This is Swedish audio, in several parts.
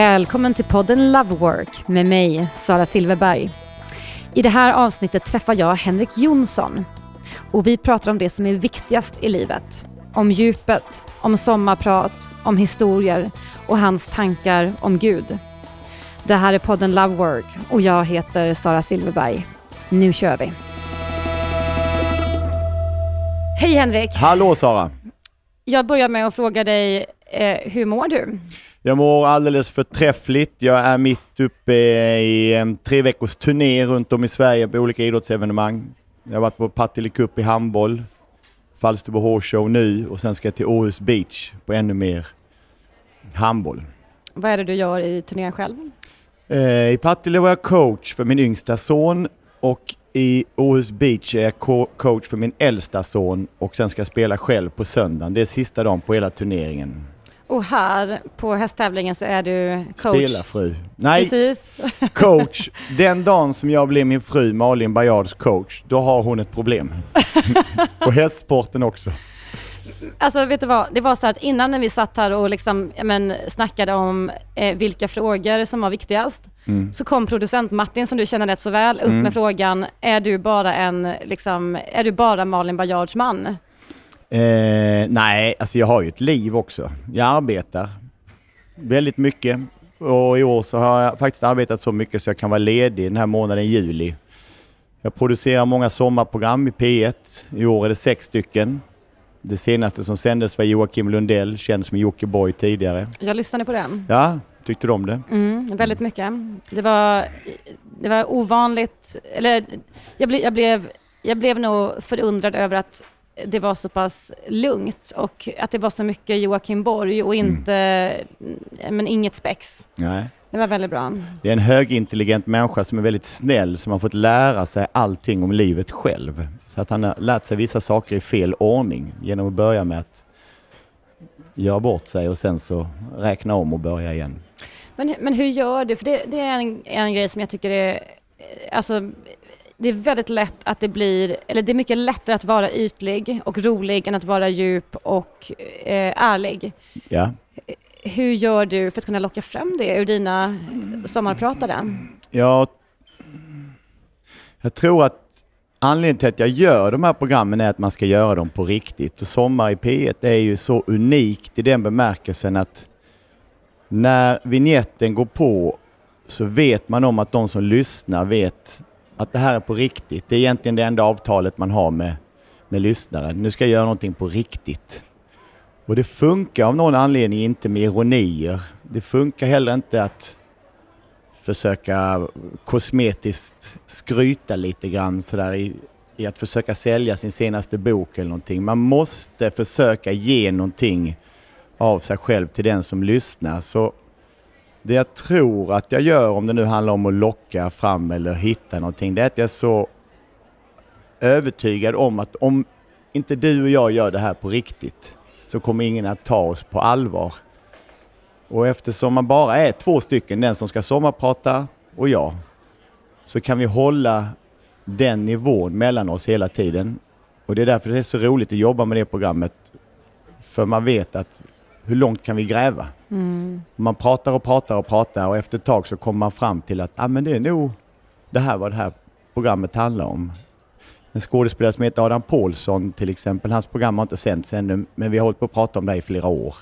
Välkommen till podden Love Work med mig, Sara Silverberg. I det här avsnittet träffar jag Henrik Jonsson och vi pratar om det som är viktigast i livet. Om djupet, om sommarprat, om historier och hans tankar om Gud. Det här är podden Love Work och jag heter Sara Silverberg. Nu kör vi! Hej Henrik! Hallå Sara! Jag börjar med att fråga dig, eh, hur mår du? Jag mår alldeles förträffligt. Jag är mitt uppe i en tre veckors turné runt om i Sverige på olika idrottsevenemang. Jag har varit på Partille Cup i handboll, Falsterbo Horse Show nu och sen ska jag till Åhus Beach på ännu mer handboll. Vad är det du gör i turnén själv? Eh, I Partille var jag coach för min yngsta son och i Åhus Beach är jag co coach för min äldsta son och sen ska jag spela själv på söndagen. Det är sista dagen på hela turneringen. Och här på hästtävlingen så är du coach. Spelarfru. Nej, Precis. coach. Den dagen som jag blir min fru Malin Bajards coach, då har hon ett problem. och hästsporten också. Alltså vet du vad, det var så att innan när vi satt här och liksom, men, snackade om eh, vilka frågor som var viktigast, Mm. så kom producent Martin, som du känner rätt så väl, upp Mm. med frågan, är du bara en, liksom, är du bara Malin Bajards man? Eh, nej, alltså jag har ju ett liv också. Jag arbetar väldigt mycket och i år så har jag faktiskt arbetat så mycket så jag kan vara ledig den här månaden juli. Jag producerar många sommarprogram i P1. I år är det sex stycken. Det senaste som sändes var Joakim Lundell, känd som Jockiboi tidigare. Jag lyssnade på den. Ja, tyckte du om det? Mm, väldigt mycket. Det var, det var ovanligt, eller jag, ble, jag, blev, jag blev nog förundrad över att det var så pass lugnt och att det var så mycket Joakim Borg och inte, men inget spex. Nej. Det var väldigt bra. Det är en högintelligent människa som är väldigt snäll som har fått lära sig allting om livet själv. Så att han har lärt sig vissa saker i fel ordning genom att börja med att göra bort sig och sen så räkna om och börja igen. Men, men hur gör du? För det, det är en, en grej som jag tycker är, alltså, det är väldigt lätt att det blir, eller det är mycket lättare att vara ytlig och rolig än att vara djup och eh, ärlig. Ja. Hur gör du för att kunna locka fram det ur dina sommarpratare? Jag, jag tror att anledningen till att jag gör de här programmen är att man ska göra dem på riktigt. Och Sommar i P1 är ju så unikt i den bemärkelsen att när vignetten går på så vet man om att de som lyssnar vet att det här är på riktigt. Det är egentligen det enda avtalet man har med, med lyssnaren. Nu ska jag göra någonting på riktigt. Och det funkar av någon anledning inte med ironier. Det funkar heller inte att försöka kosmetiskt skryta lite grann sådär i, i att försöka sälja sin senaste bok eller någonting. Man måste försöka ge någonting av sig själv till den som lyssnar. Så det jag tror att jag gör, om det nu handlar om att locka fram eller hitta någonting, det är att jag är så övertygad om att om inte du och jag gör det här på riktigt så kommer ingen att ta oss på allvar. Och eftersom man bara är två stycken, den som ska sommarprata och jag, så kan vi hålla den nivån mellan oss hela tiden. Och det är därför det är så roligt att jobba med det programmet. För man vet att hur långt kan vi gräva? Mm. Man pratar och pratar och pratar och efter ett tag så kommer man fram till att ah, men det är nog det här vad det här programmet handlar om. En skådespelare som heter Adam Paulsson till exempel, hans program har inte sänts ännu men vi har hållit på att prata om det i flera år.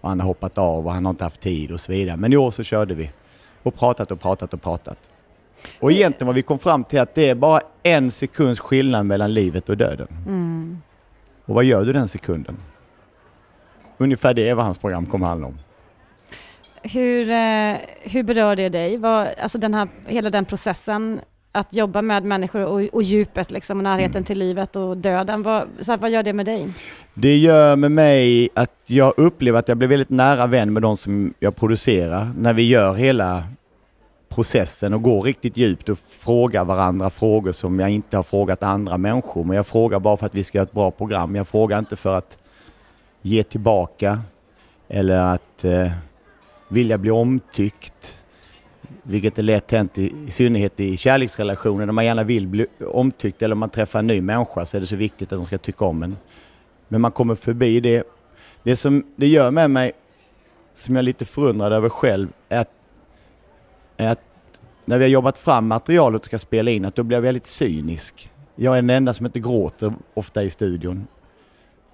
Och han har hoppat av och han har inte haft tid och så vidare. Men i år så körde vi och pratat och pratat och pratat. Och egentligen vad vi kom fram till att det är bara en sekunds skillnad mellan livet och döden. Mm. Och vad gör du den sekunden? Ungefär det är vad hans program kommer handla om. Hur, eh, hur berör det dig? Vad, alltså den här, hela den processen att jobba med människor och, och djupet liksom, och närheten till livet och döden. Vad, så här, vad gör det med dig? Det gör med mig att jag upplever att jag blir väldigt nära vän med de som jag producerar när vi gör hela processen och går riktigt djupt och frågar varandra frågor som jag inte har frågat andra människor. Men jag frågar bara för att vi ska göra ett bra program. Jag frågar inte för att ge tillbaka eller att eh, vilja bli omtyckt. Vilket är lätt hänt i, i synnerhet i kärleksrelationer när man gärna vill bli omtyckt eller om man träffar en ny människa så är det så viktigt att de ska tycka om en. Men man kommer förbi det. Det som det gör med mig som jag är lite förundrad över själv är att, är att när vi har jobbat fram materialet och ska spela in, att då blir jag väldigt cynisk. Jag är den enda som inte gråter ofta i studion.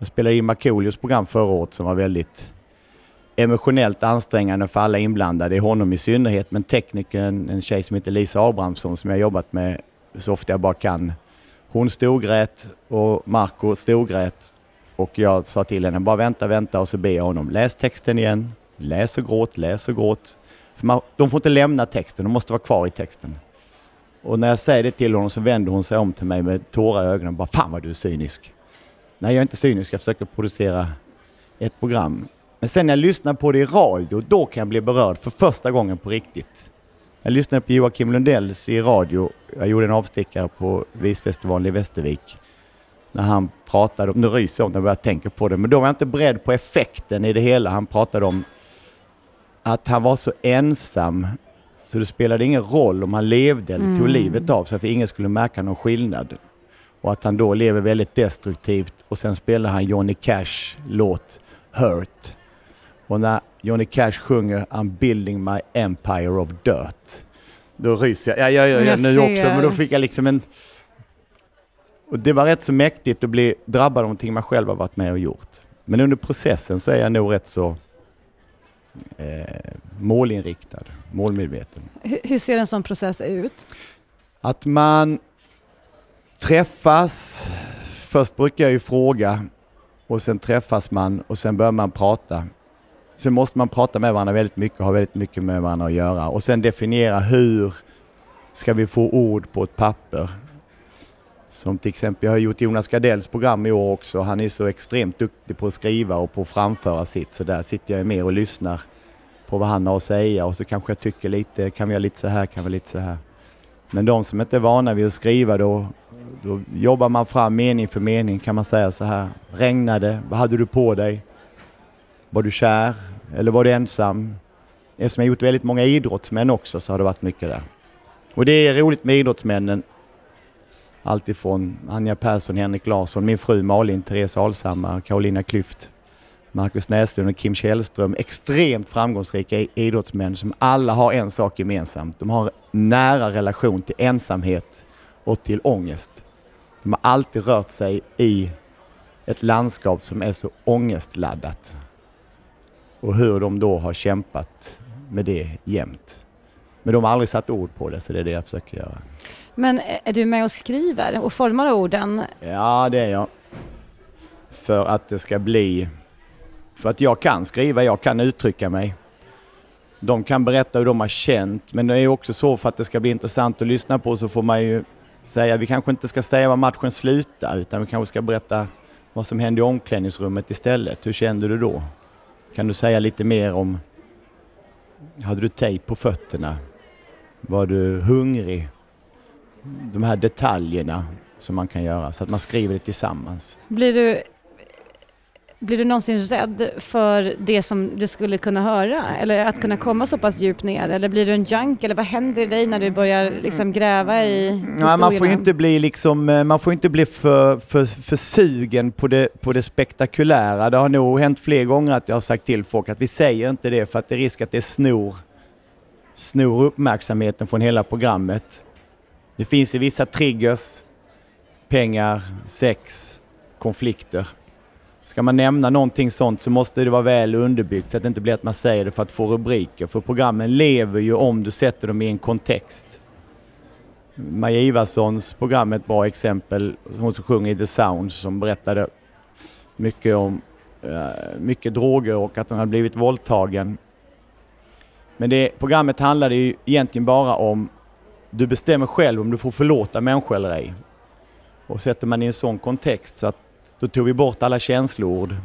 Jag spelade in Markoolios program förra året som var väldigt emotionellt ansträngande för alla inblandade, honom i synnerhet, men teknikern, en tjej som heter Lisa Abrahamsson som jag jobbat med så ofta jag bara kan. Hon storgrät och Marco storgrät och jag sa till henne, bara vänta, vänta och så ber jag honom, läs texten igen, läs och gråt, läs och gråt. För man, de får inte lämna texten, de måste vara kvar i texten. Och när jag säger det till honom så vänder hon sig om till mig med tårar i ögonen och bara, fan vad du är cynisk. Nej, jag är inte cynisk, jag försöker producera ett program. Men sen när jag lyssnar på det i radio, då kan jag bli berörd för första gången på riktigt. Jag lyssnade på Joakim Lundells i radio. Jag gjorde en avstickare på Visfestivalen i Västervik. När han pratade om, nu ryser jag när jag tänker på det, men då var jag inte beredd på effekten i det hela. Han pratade om att han var så ensam så det spelade ingen roll om han levde eller tog mm. livet av sig för ingen skulle märka någon skillnad. Och att han då lever väldigt destruktivt och sen spelar han Johnny Cash låt Hurt. Och när Johnny Cash sjunger I'm building my empire of dirt. Då ryser jag. Ja, jag gör jag nu också, men då fick jag liksom en... Och det var rätt så mäktigt att bli drabbad av någonting man själv har varit med och gjort. Men under processen så är jag nog rätt så eh, målinriktad, målmedveten. Hur, hur ser en sån process ut? Att man träffas. Först brukar jag ju fråga och sen träffas man och sen börjar man prata. Sen måste man prata med varandra väldigt mycket och ha väldigt mycket med varandra att göra och sen definiera hur ska vi få ord på ett papper. Som till exempel, jag har gjort Jonas Gardells program i år också. Han är så extremt duktig på att skriva och på att framföra sitt. Så där sitter jag med och lyssnar på vad han har att säga och så kanske jag tycker lite, kan vi göra lite så här, kan vi lite så här. Men de som inte är vana vid att skriva då, då jobbar man fram mening för mening. Kan man säga så här, regnade, vad hade du på dig? Var du kär eller var du ensam? Eftersom jag gjort väldigt många idrottsmän också så har det varit mycket där. Och det är roligt med idrottsmännen. Alltifrån Anja Persson, Henrik Larsson, min fru Malin, Therese Alshammar, Carolina Klüft, Marcus Näslund och Kim Källström. Extremt framgångsrika idrottsmän som alla har en sak gemensamt. De har nära relation till ensamhet och till ångest. De har alltid rört sig i ett landskap som är så ångestladdat och hur de då har kämpat med det jämt. Men de har aldrig satt ord på det, så det är det jag försöker göra. Men är du med och skriver och formar orden? Ja, det är jag. För att det ska bli... För att jag kan skriva, jag kan uttrycka mig. De kan berätta hur de har känt, men det är också så för att det ska bli intressant att lyssna på så får man ju säga vi kanske inte ska säga var matchen slutar utan vi kanske ska berätta vad som hände i omklädningsrummet istället. Hur kände du då? Kan du säga lite mer om, hade du tejp på fötterna? Var du hungrig? De här detaljerna som man kan göra så att man skriver det tillsammans. Blir du blir du någonsin rädd för det som du skulle kunna höra? Eller att kunna komma så pass djupt ner? Eller blir du en junk? Eller vad händer i dig när du börjar liksom gräva i historierna? Man får inte bli, liksom, eh, man får inte bli för, för, för sugen på det, på det spektakulära. Det har nog hänt fler gånger att jag har sagt till folk att vi säger inte det för att det är risk att det snor, snor uppmärksamheten från hela programmet. Det finns ju vissa triggers, pengar, sex, konflikter. Ska man nämna någonting sånt så måste det vara väl underbyggt så att det inte blir att man säger det för att få rubriker. För programmen lever ju om du sätter dem i en kontext. Maja Ivarssons program är ett bra exempel. Hon som sjunger i The Sounds som berättade mycket om uh, mycket droger och att hon hade blivit våldtagen. Men det programmet handlade ju egentligen bara om du bestämmer själv om du får förlåta människor eller ej. Och sätter man i en sån kontext så att då tog vi bort alla känsloord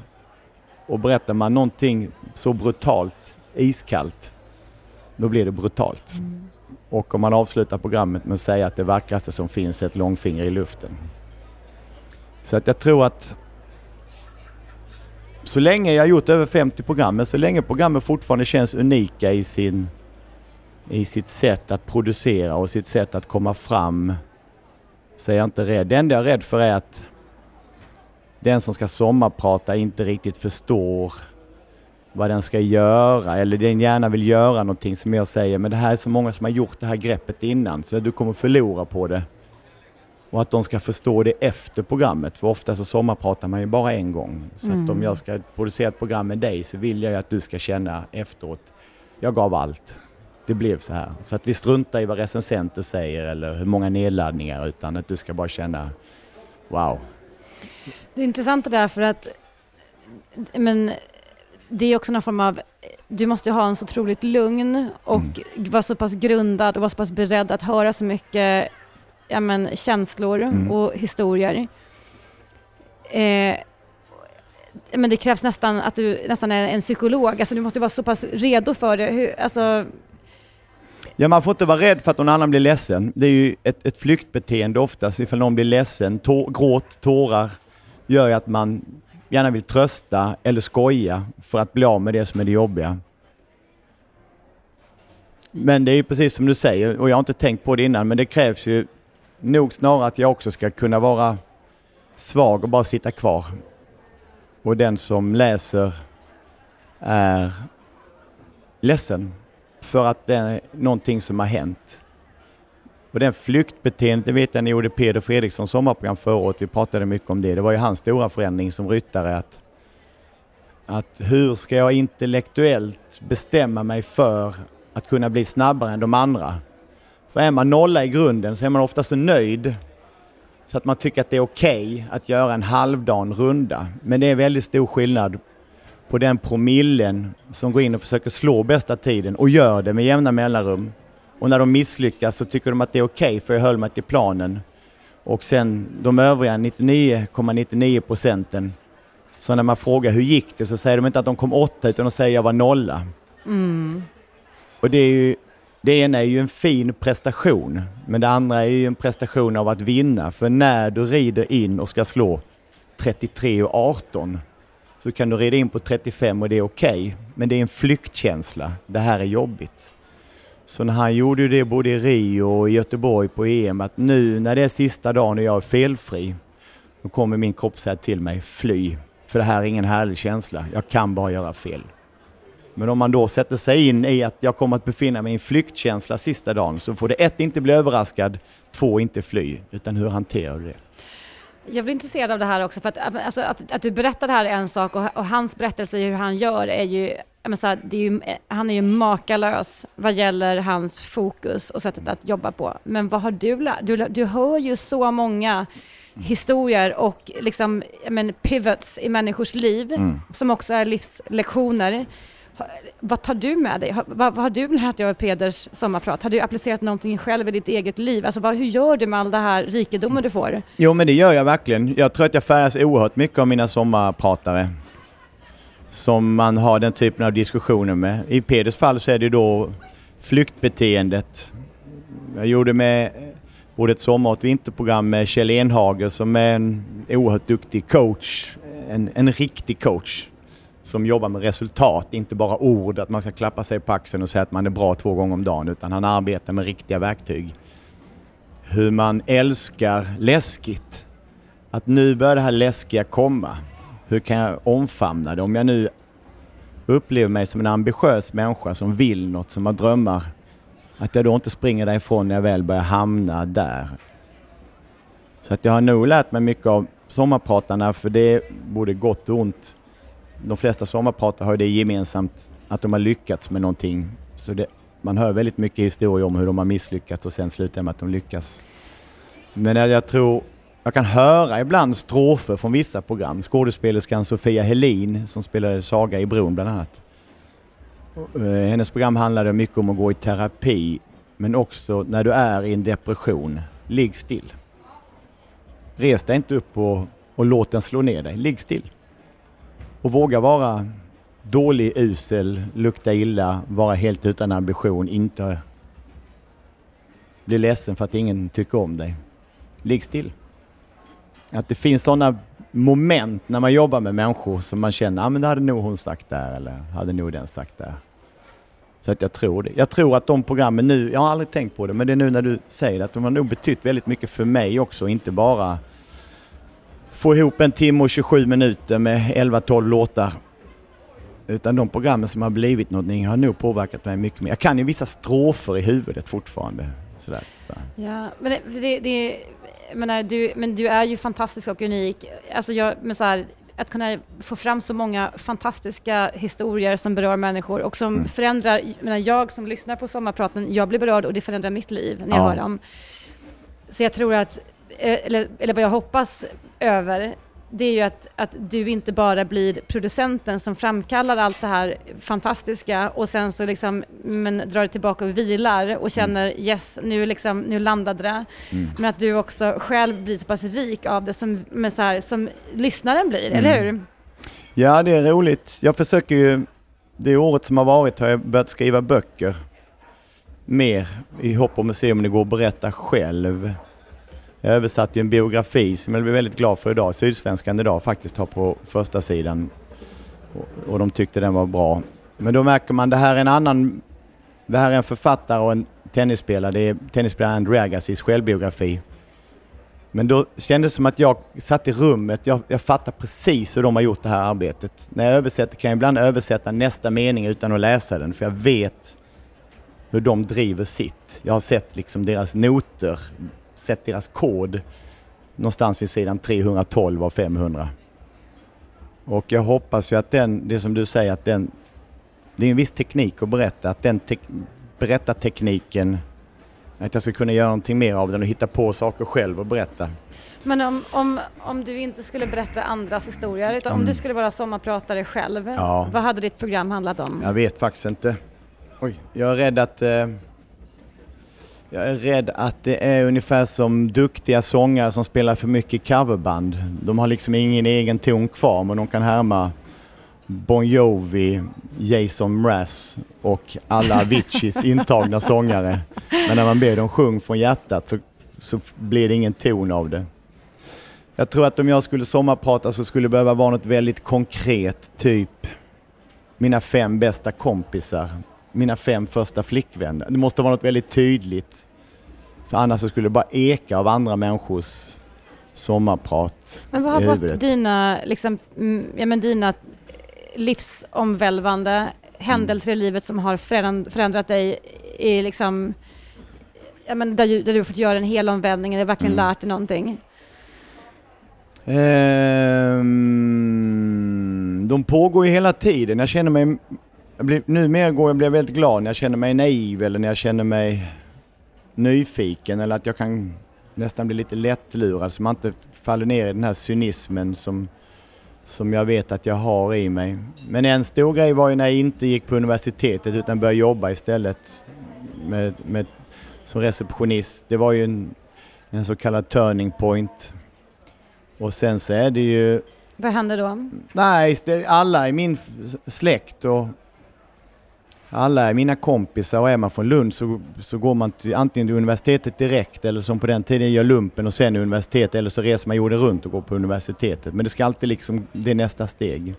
och berättar man någonting så brutalt, iskallt, då blir det brutalt. Mm. Och om man avslutar programmet med att säga att det vackraste som finns är ett långfinger i luften. Så att jag tror att så länge jag har gjort över 50 program, så länge programmet fortfarande känns unika i, sin, i sitt sätt att producera och sitt sätt att komma fram, så är jag inte rädd. Det enda jag är rädd för är att den som ska sommarprata inte riktigt förstår vad den ska göra eller den gärna vill göra någonting som jag säger men det här är så många som har gjort det här greppet innan så du kommer förlora på det. Och att de ska förstå det efter programmet för ofta så sommarpratar man ju bara en gång. Så mm. att om jag ska producera ett program med dig så vill jag att du ska känna efteråt, jag gav allt. Det blev så här. Så att vi struntar i vad recensenter säger eller hur många nedladdningar utan att du ska bara känna, wow. Det är intressant det där för att men det är också någon form av, du måste ha en så otroligt lugn och mm. vara så pass grundad och vara så pass beredd att höra så mycket ja, men, känslor mm. och historier. Eh, men det krävs nästan att du nästan är en psykolog, alltså du måste vara så pass redo för det. Hur, alltså... Ja, man får inte vara rädd för att någon annan blir ledsen. Det är ju ett, ett flyktbeteende oftast ifall någon blir ledsen. Tår, gråt, tårar gör ju att man gärna vill trösta eller skoja för att bli av med det som är det jobbiga. Men det är ju precis som du säger, och jag har inte tänkt på det innan, men det krävs ju nog snarare att jag också ska kunna vara svag och bara sitta kvar. Och den som läser är ledsen för att det är någonting som har hänt. Och den flyktbeteendet, det vet jag ni gjorde Peder Fredrikssons sommarprogram förra året, vi pratade mycket om det. Det var ju hans stora förändring som ryttare att, att hur ska jag intellektuellt bestämma mig för att kunna bli snabbare än de andra? För är man nolla i grunden så är man ofta så nöjd så att man tycker att det är okej okay att göra en halvdan runda. Men det är väldigt stor skillnad på den promillen som går in och försöker slå bästa tiden och gör det med jämna mellanrum och när de misslyckas så tycker de att det är okej okay för jag höll mig till planen. Och sen de övriga 99,99 procenten, så när man frågar hur gick det så säger de inte att de kom åtta utan de säger jag var nolla. Mm. Och det är ju, det ena är ju en fin prestation, men det andra är ju en prestation av att vinna. För när du rider in och ska slå 33 och 18 så kan du rida in på 35 och det är okej. Okay, men det är en flyktkänsla. Det här är jobbigt. Så när han gjorde det både i Rio och i Göteborg på EM att nu när det är sista dagen och jag är felfri, då kommer min kropp säga till mig fly. För det här är ingen härlig känsla. Jag kan bara göra fel. Men om man då sätter sig in i att jag kommer att befinna mig i en flyktkänsla sista dagen så får det ett, inte bli överraskad, två, inte fly. Utan hur hanterar du det? Jag blir intresserad av det här också, för att, alltså, att, att du berättar det här är en sak och, och hans berättelse hur han gör är ju men så här, är ju, han är ju makalös vad gäller hans fokus och sättet att jobba på. Men vad har du lärt du, du hör ju så många historier och liksom, men, pivots i människors liv mm. som också är livslektioner. Vad tar du med dig? Vad, vad har du lärt dig av Peders sommarprat? Har du applicerat någonting själv i ditt eget liv? Alltså, vad, hur gör du med all den här rikedomen du får? Jo, men det gör jag verkligen. Jag tror att jag färgas oerhört mycket av mina sommarpratare som man har den typen av diskussioner med. I Peders fall så är det då flyktbeteendet. Jag gjorde med både ett sommar och ett vinterprogram med Kjell Enhager som är en oerhört duktig coach. En, en riktig coach som jobbar med resultat, inte bara ord, att man ska klappa sig på axeln och säga att man är bra två gånger om dagen, utan han arbetar med riktiga verktyg. Hur man älskar läskigt. Att nu börjar det här läskiga komma. Hur kan jag omfamna det? Om jag nu upplever mig som en ambitiös människa som vill något, som har drömmar, att jag då inte springer därifrån när jag väl börjar hamna där. Så att jag har nog lärt mig mycket av sommarpratarna, för det är både gott och ont. De flesta sommarpratare har det gemensamt att de har lyckats med någonting. Så det, man hör väldigt mycket historier om hur de har misslyckats och sen slutar med att de lyckas. Men jag tror jag kan höra ibland strofer från vissa program. Skådespelerskan Sofia Helin som spelade Saga i Bron bland annat. Eh, hennes program handlade mycket om att gå i terapi men också när du är i en depression, ligg still. Res dig inte upp och, och låt den slå ner dig, ligg still. Och våga vara dålig, usel, lukta illa, vara helt utan ambition, inte bli ledsen för att ingen tycker om dig. Ligg still. Att det finns sådana moment när man jobbar med människor som man känner, ja ah, men det hade nog hon sagt där eller hade nog den sagt där. Så att jag tror det. Jag tror att de programmen nu, jag har aldrig tänkt på det, men det är nu när du säger det, att de har nog betytt väldigt mycket för mig också, inte bara få ihop en timme och 27 minuter med 11-12 låtar. Utan de programmen som har blivit någonting har nog påverkat mig mycket mer. Jag kan ju vissa strofer i huvudet fortfarande. Sådär. Ja, men det, det, det menar, du, men du är ju fantastisk och unik. Alltså jag, men så här, att kunna få fram så många fantastiska historier som berör människor och som mm. förändrar, menar, jag som lyssnar på sommarpraten, jag blir berörd och det förändrar mitt liv när jag ja. hör dem. Så jag tror att, eller, eller vad jag hoppas över, det är ju att, att du inte bara blir producenten som framkallar allt det här fantastiska och sen så liksom, men drar tillbaka och vilar och känner mm. yes, nu, liksom, nu landade det. Mm. Men att du också själv blir så pass rik av det som, med så här, som lyssnaren blir, mm. eller hur? Ja, det är roligt. Jag försöker ju, det året som har varit har jag börjat skriva böcker mer i hopp om att se om det går att berätta själv. Jag översatte ju en biografi som jag blev väldigt glad för idag. Sydsvenskan idag faktiskt har på första sidan och de tyckte den var bra. Men då märker man det här är en annan... Det här är en författare och en tennisspelare. Det är tennisspelaren Andre Agassiz självbiografi. Men då kändes det som att jag satt i rummet. Jag, jag fattar precis hur de har gjort det här arbetet. När jag översätter kan jag ibland översätta nästa mening utan att läsa den för jag vet hur de driver sitt. Jag har sett liksom deras noter sett deras kod någonstans vid sidan 312 av 500. Och jag hoppas ju att den, det som du säger, att den, det är en viss teknik att berätta, att den te berättartekniken, att jag ska kunna göra någonting mer av den och hitta på saker själv och berätta. Men om, om, om du inte skulle berätta andras historier, utan mm. om du skulle vara sommarpratare själv, ja. vad hade ditt program handlat om? Jag vet faktiskt inte. Oj, jag är rädd att eh, jag är rädd att det är ungefär som duktiga sångare som spelar för mycket coverband. De har liksom ingen egen ton kvar men de kan härma Bon Jovi, Jason Mraz och alla Aviciis intagna sångare. Men när man ber dem sjung från hjärtat så, så blir det ingen ton av det. Jag tror att om jag skulle sommarprata så skulle det behöva vara något väldigt konkret, typ mina fem bästa kompisar mina fem första flickvänner. Det måste vara något väldigt tydligt. För annars skulle det bara eka av andra människors sommarprat Men vad har varit dina, liksom, mm, ja, men dina livsomvälvande händelser mm. i livet som har förändrat dig i liksom, ja, men där, där du har fått göra en hel omvändning eller verkligen mm. lärt dig någonting? Um, de pågår ju hela tiden. Jag känner mig jag blir, numera går jag blir väldigt glad när jag känner mig naiv eller när jag känner mig nyfiken eller att jag kan nästan bli lite lättlurad så man inte faller ner i den här cynismen som, som jag vet att jag har i mig. Men en stor grej var ju när jag inte gick på universitetet utan började jobba istället med, med, som receptionist. Det var ju en, en så kallad turning point. Och sen så är det ju... Vad hände då? Nej, alla i min släkt och alla mina kompisar och är man från Lund så, så går man till, antingen till universitetet direkt eller som på den tiden gör lumpen och sen universitet eller så reser man jorden runt och går på universitetet. Men det ska alltid liksom, det är nästa steg.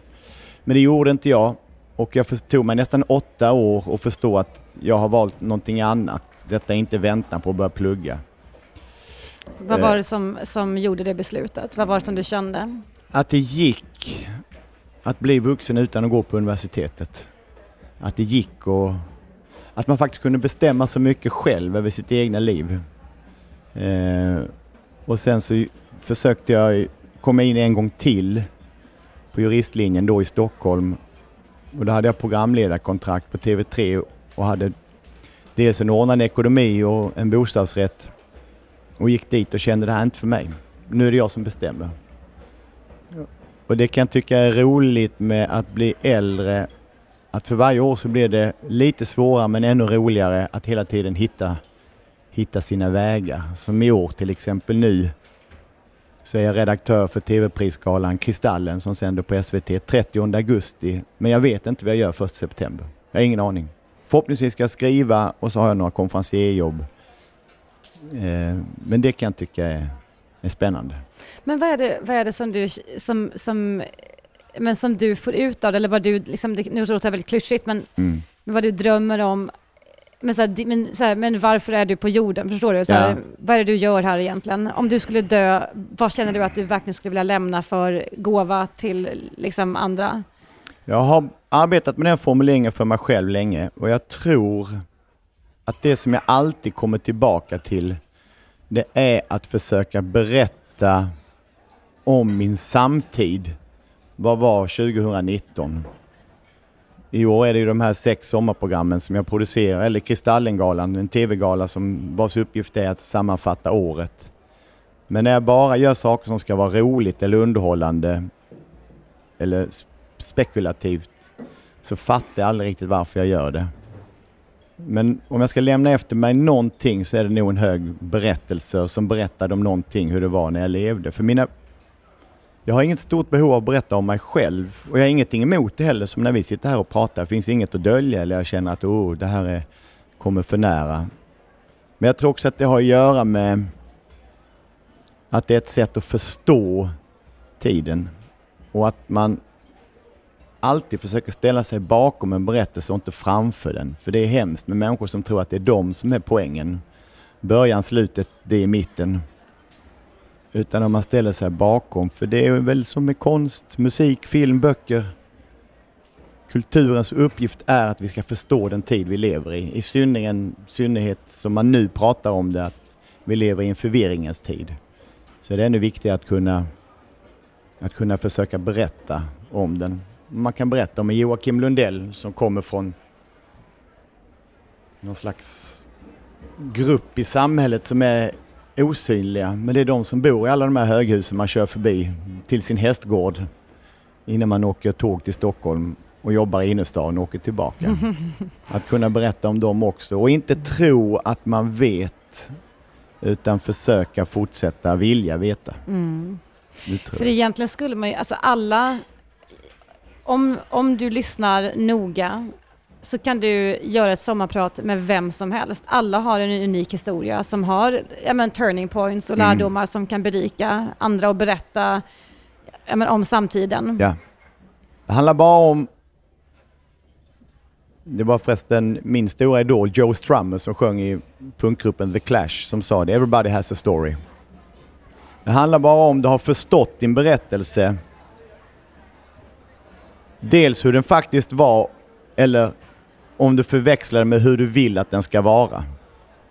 Men det gjorde inte jag och jag tog mig nästan åtta år att förstå att jag har valt någonting annat. Detta är inte väntan på att börja plugga. Vad var det som, som gjorde det beslutet? Vad var det som du kände? Att det gick att bli vuxen utan att gå på universitetet att det gick och att man faktiskt kunde bestämma så mycket själv över sitt egna liv. Eh, och sen så försökte jag komma in en gång till på juristlinjen då i Stockholm. Och då hade jag programledarkontrakt på TV3 och hade dels en ordnad ekonomi och en bostadsrätt. Och gick dit och kände det här är inte för mig. Nu är det jag som bestämmer. Och det kan jag tycka är roligt med att bli äldre att för varje år så blir det lite svårare men ännu roligare att hela tiden hitta, hitta sina vägar. Som i år till exempel nu så är jag redaktör för TV-prisgalan Kristallen som sänder på SVT 30 augusti. Men jag vet inte vad jag gör 1 september. Jag har ingen aning. Förhoppningsvis ska jag skriva och så har jag några konferencierjobb. Eh, men det kan jag tycka är, är spännande. Men vad är det, vad är det som, du, som, som men som du får ut av det, eller vad du, liksom, det, nu låter det väldigt klyschigt, men mm. vad du drömmer om. Men, så här, men, så här, men varför är du på jorden? Förstår du? Så här, ja. Vad är det du gör här egentligen? Om du skulle dö, vad känner du att du verkligen skulle vilja lämna för gåva till liksom, andra? Jag har arbetat med den formuleringen för mig själv länge och jag tror att det som jag alltid kommer tillbaka till det är att försöka berätta om min samtid. Vad var 2019? I år är det ju de här sex sommarprogrammen som jag producerar, eller Kristallengalan, en tv-gala som vars uppgift är att sammanfatta året. Men när jag bara gör saker som ska vara roligt eller underhållande eller spekulativt så fattar jag aldrig riktigt varför jag gör det. Men om jag ska lämna efter mig någonting så är det nog en hög berättelse som berättade om någonting, hur det var när jag levde. För mina jag har inget stort behov av att berätta om mig själv och jag har ingenting emot det heller som när vi sitter här och pratar. Det finns inget att dölja eller jag känner att oh, det här är, kommer för nära. Men jag tror också att det har att göra med att det är ett sätt att förstå tiden och att man alltid försöker ställa sig bakom en berättelse och inte framför den. För det är hemskt med människor som tror att det är de som är poängen. Början, slutet, det är mitten. Utan om man ställer sig bakom, för det är väl som med konst, musik, film, böcker. Kulturens uppgift är att vi ska förstå den tid vi lever i. I synnerhet som man nu pratar om det, att vi lever i en förvirringens tid. Så det är ännu viktigare att kunna, att kunna försöka berätta om den. Man kan berätta om Joakim Lundell som kommer från någon slags grupp i samhället som är osynliga. Men det är de som bor i alla de här höghusen man kör förbi till sin hästgård innan man åker tåg till Stockholm och jobbar i innerstan och åker tillbaka. Att kunna berätta om dem också och inte tro att man vet utan försöka fortsätta vilja veta. Mm. För egentligen skulle man ju, alltså alla, om, om du lyssnar noga så kan du göra ett sommarprat med vem som helst. Alla har en unik historia som har ja, men, turning points och mm. lärdomar som kan berika andra och berätta ja, men, om samtiden. Ja. Det handlar bara om det var förresten min stora idol Joe Strummer som sjöng i punkgruppen The Clash som sa det. Everybody has a story. Det handlar bara om du har förstått din berättelse. Dels hur den faktiskt var eller om du förväxlar med hur du vill att den ska vara.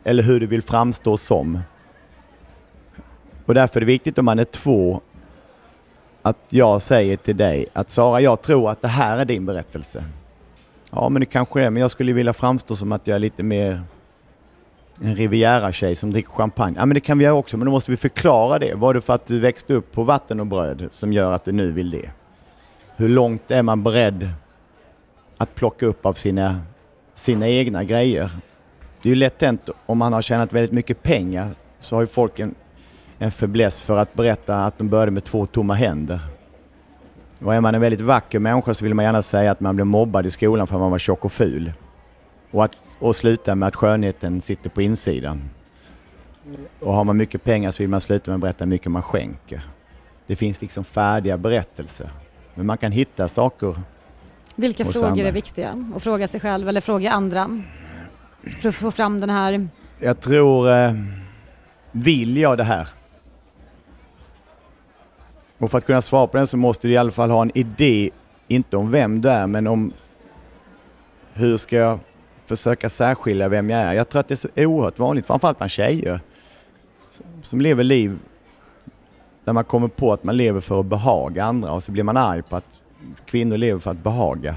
Eller hur du vill framstå som. Och därför är det viktigt om man är två att jag säger till dig att Sara, jag tror att det här är din berättelse. Ja, men det kanske är, men jag skulle vilja framstå som att jag är lite mer en Riviera-tjej som dricker champagne. Ja, men det kan vi göra också, men då måste vi förklara det. Var det för att du växte upp på vatten och bröd som gör att du nu vill det? Hur långt är man beredd att plocka upp av sina sina egna grejer. Det är ju lätt hänt om man har tjänat väldigt mycket pengar så har ju folk en, en fäbless för att berätta att de började med två tomma händer. Och är man en väldigt vacker människa så vill man gärna säga att man blev mobbad i skolan för att man var tjock och ful. Och, att, och sluta med att skönheten sitter på insidan. Och har man mycket pengar så vill man sluta med att berätta hur mycket man skänker. Det finns liksom färdiga berättelser. Men man kan hitta saker vilka frågor andra. är viktiga att fråga sig själv eller fråga andra för att få fram den här? Jag tror, eh, vill jag det här? Och för att kunna svara på den så måste du i alla fall ha en idé, inte om vem du är, men om hur ska jag försöka särskilja vem jag är. Jag tror att det är så oerhört vanligt, framförallt bland tjejer, som lever liv där man kommer på att man lever för att behaga andra och så blir man arg på att kvinnor lever för att behaga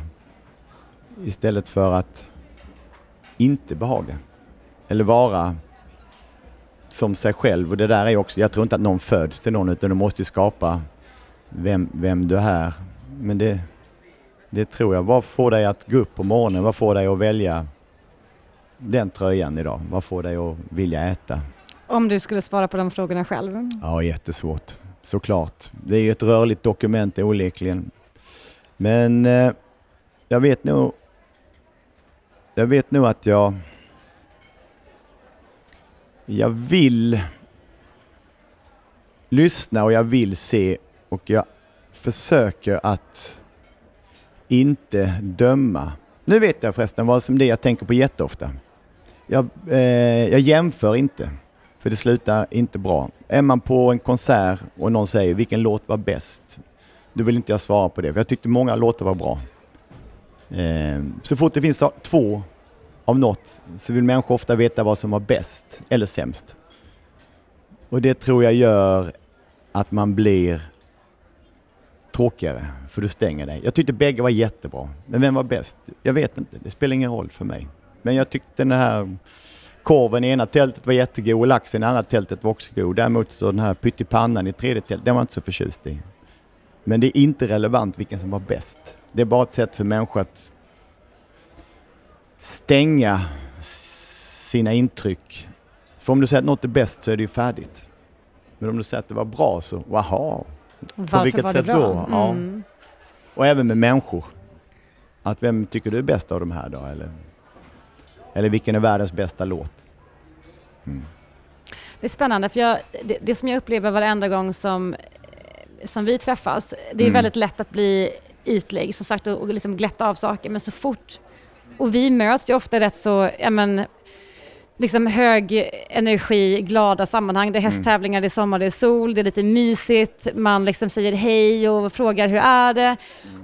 istället för att inte behaga. Eller vara som sig själv. Och det där är också, jag tror inte att någon föds till någon utan du måste skapa vem, vem du är. Men det, det tror jag. Vad får dig att gå upp på morgonen? Vad får dig att välja den tröjan idag? Vad får dig att vilja äta? Om du skulle svara på de frågorna själv? Ja, jättesvårt. Såklart. Det är ju ett rörligt dokument onekligen. Men eh, jag vet nog jag vet nog att jag jag vill lyssna och jag vill se och jag försöker att inte döma. Nu vet jag förresten vad som det är jag tänker på jätteofta. Jag, eh, jag jämför inte, för det slutar inte bra. Är man på en konsert och någon säger vilken låt var bäst? Då vill inte jag svara på det, för jag tyckte många låtar var bra. Eh, så fort det finns två av något så vill människor ofta veta vad som var bäst eller sämst. Och det tror jag gör att man blir tråkigare, för du stänger dig. Jag tyckte bägge var jättebra, men vem var bäst? Jag vet inte, det spelar ingen roll för mig. Men jag tyckte den här korven i ena tältet var jättegod och laxen i andra tältet var också god. Däremot så den här pyttipannan i tredje tältet, den var inte så förtjust i. Men det är inte relevant vilken som var bäst. Det är bara ett sätt för människor att stänga sina intryck. För om du säger att något är bäst så är det ju färdigt. Men om du säger att det var bra så. Varför På vilket var sätt det bra? då? Ja. Mm. Och även med människor. Att vem tycker du är bäst av de här då? Eller, eller vilken är världens bästa låt? Mm. Det är spännande för jag, det, det, som jag upplever varenda gång som, som vi träffas, det är mm. väldigt lätt att bli ytlig, som sagt, och, liksom glätta av saker, men så fort och vi möts ju ofta rätt så, ja men, liksom hög energi, glada sammanhang. Det är mm. hästtävlingar, det är sommar, det är sol, det är lite mysigt. Man liksom säger hej och frågar hur är det? Mm.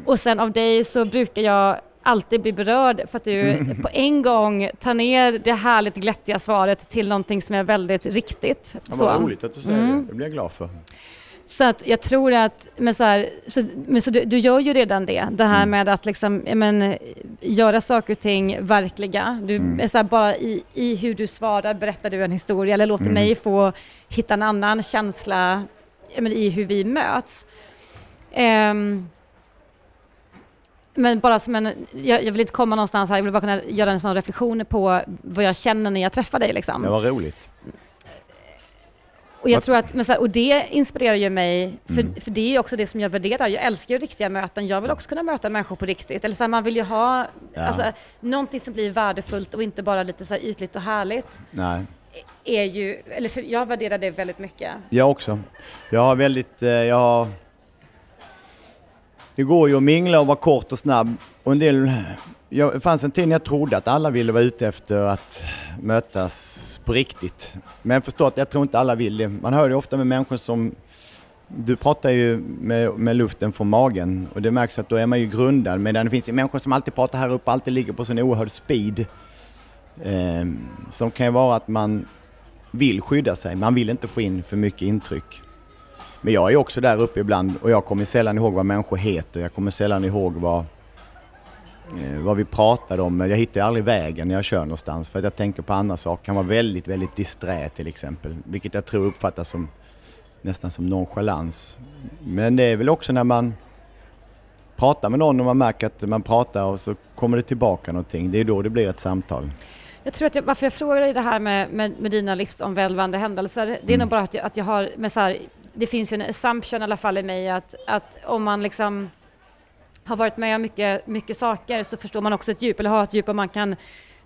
Och sen av dig så brukar jag alltid bli berörd för att du mm. på en gång tar ner det härligt glättiga svaret till någonting som är väldigt riktigt. Ja, vad roligt att du säger mm. det, det blir jag glad för. Så att jag tror att, men så, här, så, men så du, du, gör ju redan det, det här mm. med att liksom, men, göra saker och ting verkliga. Du, mm. så här, bara i, i hur du svarar berättar du en historia eller låter mm. mig få hitta en annan känsla men, i hur vi möts. Um, men bara som en, jag, jag, vill inte komma någonstans här, jag vill bara kunna göra en sån reflektion på vad jag känner när jag träffar dig. Liksom. Det var roligt. Och, jag tror att, men så här, och det inspirerar ju mig, för, mm. för det är också det som jag värderar. Jag älskar ju riktiga möten. Jag vill också kunna möta människor på riktigt. Eller så här, man vill ju ha ja. alltså, någonting som blir värdefullt och inte bara lite så här ytligt och härligt. Nej. Är ju, eller för, jag värderar det väldigt mycket. Jag också. Jag har väldigt, eh, jag har det går ju att mingla och vara kort och snabb. Och en del, jag, det fanns en tid när jag trodde att alla ville vara ute efter att mötas på riktigt. Men jag förstår att jag tror inte alla vill det. Man hör ju ofta med människor som du pratar ju med, med luften från magen och det märks att då är man ju grundad. Medan det finns ju människor som alltid pratar här uppe, alltid ligger på sån oerhörd speed. Eh, som kan ju vara att man vill skydda sig, man vill inte få in för mycket intryck. Men jag är också där uppe ibland och jag kommer sällan ihåg vad människor heter. Jag kommer sällan ihåg vad, vad vi pratade om. Jag hittar aldrig vägen när jag kör någonstans för att jag tänker på andra saker. Jag kan vara väldigt, väldigt disträ till exempel. Vilket jag tror uppfattas som nästan som nonchalans. Men det är väl också när man pratar med någon och man märker att man pratar och så kommer det tillbaka någonting. Det är då det blir ett samtal. Jag tror att jag, varför jag frågar dig det här med, med, med dina livsomvälvande händelser, det är mm. nog bara att jag, att jag har med så här, det finns ju en assumption i alla fall i mig att, att om man liksom har varit med om mycket, mycket saker så förstår man också ett djup, eller har ett djup och man kan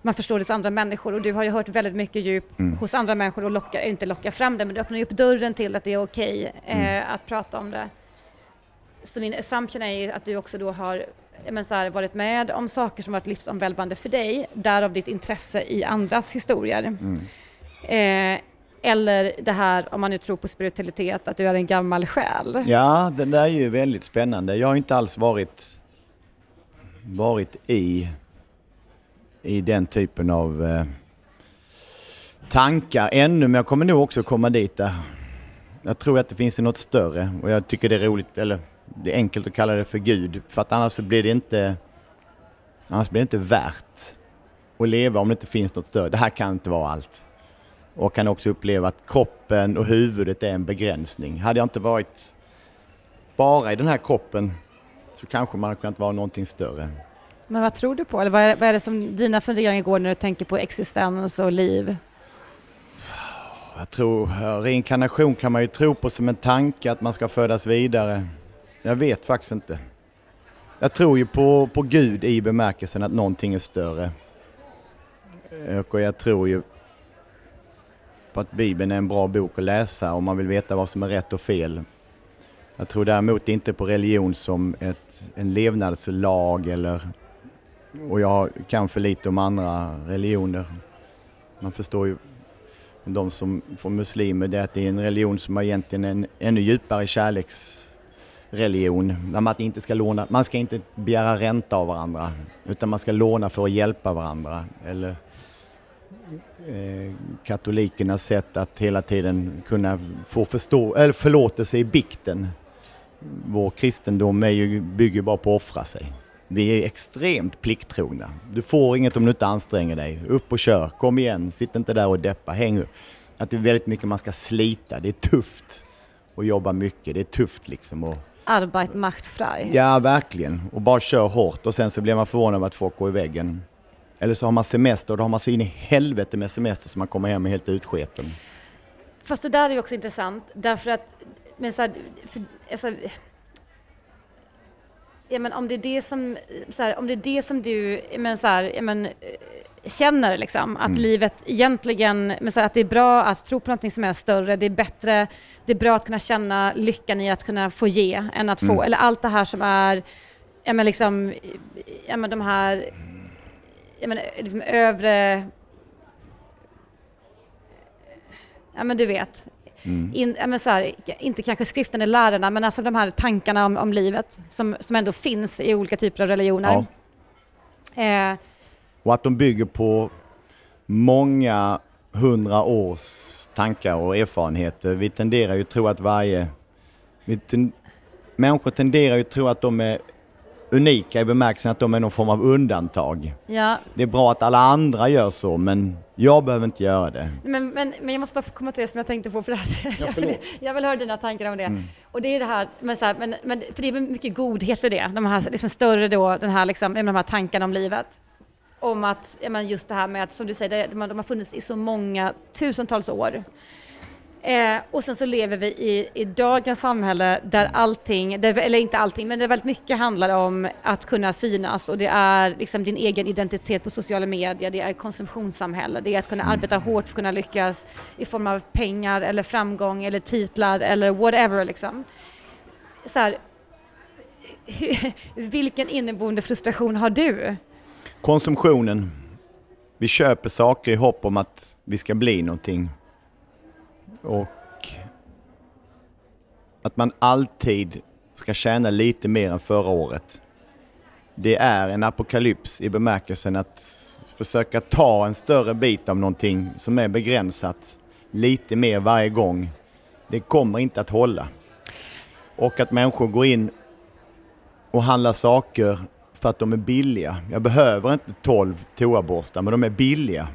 man förstår det hos andra människor och du har ju hört väldigt mycket djup mm. hos andra människor och lockar, inte lockar fram det, men du öppnar ju upp dörren till att det är okej okay, mm. eh, att prata om det. Så min assumption är ju att du också då har men så här, varit med om saker som varit livsomvälvande för dig, därav ditt intresse i andras historier. Mm. Eh, eller det här, om man nu tror på spiritualitet, att du är en gammal själ. Ja, den där är ju väldigt spännande. Jag har inte alls varit, varit i, i den typen av eh, tankar ännu, men jag kommer nog också komma dit där. Jag tror att det finns något större och jag tycker det är roligt, eller det är enkelt att kalla det för Gud, för att annars blir det inte, annars blir det inte värt att leva om det inte finns något större. Det här kan inte vara allt och kan också uppleva att kroppen och huvudet är en begränsning. Hade jag inte varit bara i den här kroppen så kanske man hade kunnat vara någonting större. Men vad tror du på? Eller vad är, vad är det som dina funderingar går när du tänker på existens och liv? Jag tror, reinkarnation kan man ju tro på som en tanke att man ska födas vidare. Jag vet faktiskt inte. Jag tror ju på, på Gud i bemärkelsen att någonting är större. Och jag tror ju på att Bibeln är en bra bok att läsa om man vill veta vad som är rätt och fel. Jag tror däremot inte på religion som ett, en levnadslag eller och jag kan för lite om andra religioner. Man förstår ju de som får muslimer, det är att det är en religion som har egentligen en ännu djupare kärleksreligion. Där man inte ska låna, man ska inte begära ränta av varandra utan man ska låna för att hjälpa varandra. Eller katolikernas sätt att hela tiden kunna få förstå, eller förlåtelse i bikten. Vår kristendom är ju, bygger bara på att offra sig. Vi är extremt plikttrogna. Du får inget om du inte anstränger dig. Upp och kör, kom igen, sitt inte där och deppa, häng upp. Att det är väldigt mycket man ska slita, det är tufft att jobba mycket, det är tufft liksom. Och, Arbeit macht frei. Ja, verkligen. Och bara kör hårt och sen så blir man förvånad över att folk går i väggen. Eller så har man semester och då har man så in i helvete med semester så man kommer hem helt utsketen. Fast det där är ju också intressant därför att men så här, för, alltså, ja, men om det är det som, här, om det är det som du men, så här, ja, men, känner liksom, att mm. livet egentligen, men så här, att det är bra att tro på någonting som är större, det är bättre, det är bra att kunna känna lyckan i att kunna få ge än att få, mm. eller allt det här som är, ja men liksom, ja men de här, ja men liksom övre, ja men du vet, Mm. In, men så här, inte kanske skriften eller lärarna, men alltså de här tankarna om, om livet som, som ändå finns i olika typer av religioner. Ja. Eh, och att de bygger på många hundra års tankar och erfarenheter. Vi tenderar ju att tro att varje... Ten, människor tenderar ju att tro att de är unika i bemärkelsen att de är någon form av undantag. Ja. Det är bra att alla andra gör så, men jag behöver inte göra det. Men, men, men jag måste bara få komma till det som jag tänkte på, för att jag, vill, jag vill höra dina tankar om det. Mm. Och det är det här, men så här, men, men, för det är mycket godhet i det, de här liksom större då, den här, liksom, de här tankarna om livet. Om att, men just det här med att, som du säger, de, de har funnits i så många tusentals år. Eh, och sen så lever vi i, i dagens samhälle där allting, där, eller inte allting, men det väldigt mycket handlar om att kunna synas och det är liksom din egen identitet på sociala medier, det är konsumtionssamhälle, det är att kunna arbeta mm. hårt för att kunna lyckas i form av pengar eller framgång eller titlar eller whatever liksom. Så här, vilken inneboende frustration har du? Konsumtionen. Vi köper saker i hopp om att vi ska bli någonting och att man alltid ska tjäna lite mer än förra året. Det är en apokalyps i bemärkelsen att försöka ta en större bit av någonting som är begränsat lite mer varje gång. Det kommer inte att hålla. Och att människor går in och handlar saker för att de är billiga. Jag behöver inte 12 toaborstar men de är billiga.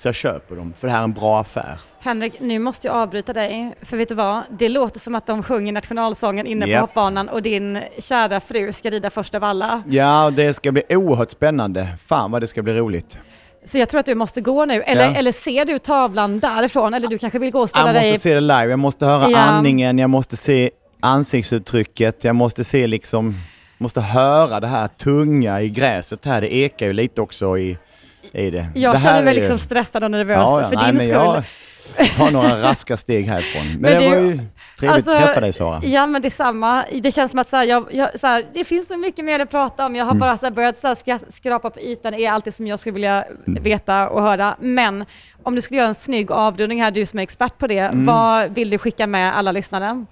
Så jag köper dem, för det här är en bra affär. Henrik, nu måste jag avbryta dig, för vet du vad? Det låter som att de sjunger nationalsången inne på yep. hoppbanan och din kära fru ska rida först av alla. Ja, det ska bli oerhört spännande. Fan vad det ska bli roligt. Så jag tror att du måste gå nu, eller, ja. eller ser du tavlan därifrån? Eller du kanske vill gå och ställa dig... Jag måste se det live, jag måste höra ja. andningen, jag måste se ansiktsuttrycket, jag måste se liksom, måste höra det här tunga i gräset här, det ekar ju lite också i i det. Jag det känner mig liksom stressad och nervös ja, ja, för nej, din skull. Jag har några raska steg härifrån. Men, men det var ju trevligt alltså, att träffa dig Sara. Ja men detsamma. Det känns som att så här, jag, jag, så här, det finns så mycket mer att prata om. Jag har mm. bara så här, börjat så här, skrapa på ytan, det är allt det som jag skulle vilja mm. veta och höra. Men om du skulle göra en snygg avrundning här, du som är expert på det, mm. vad vill du skicka med alla lyssnare?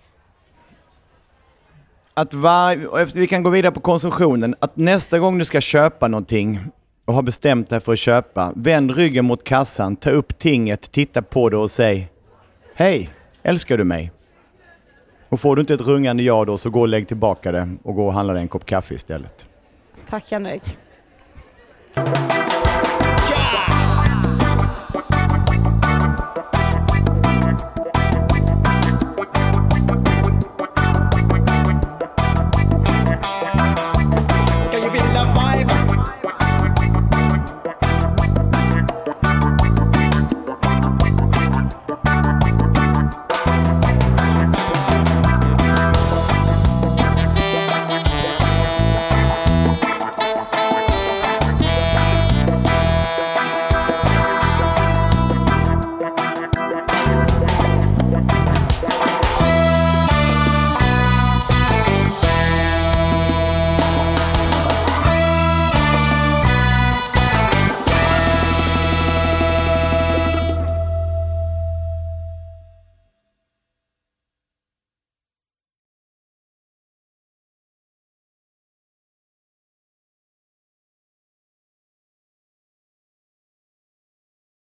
Att var, vi kan gå vidare på konsumtionen, att nästa gång du ska köpa någonting och har bestämt dig för att köpa, vänd ryggen mot kassan, ta upp tinget, titta på det och säg Hej, älskar du mig? Och får du inte ett rungande ja då så gå och lägg tillbaka det och gå och handla dig en kopp kaffe istället. Tack Henrik.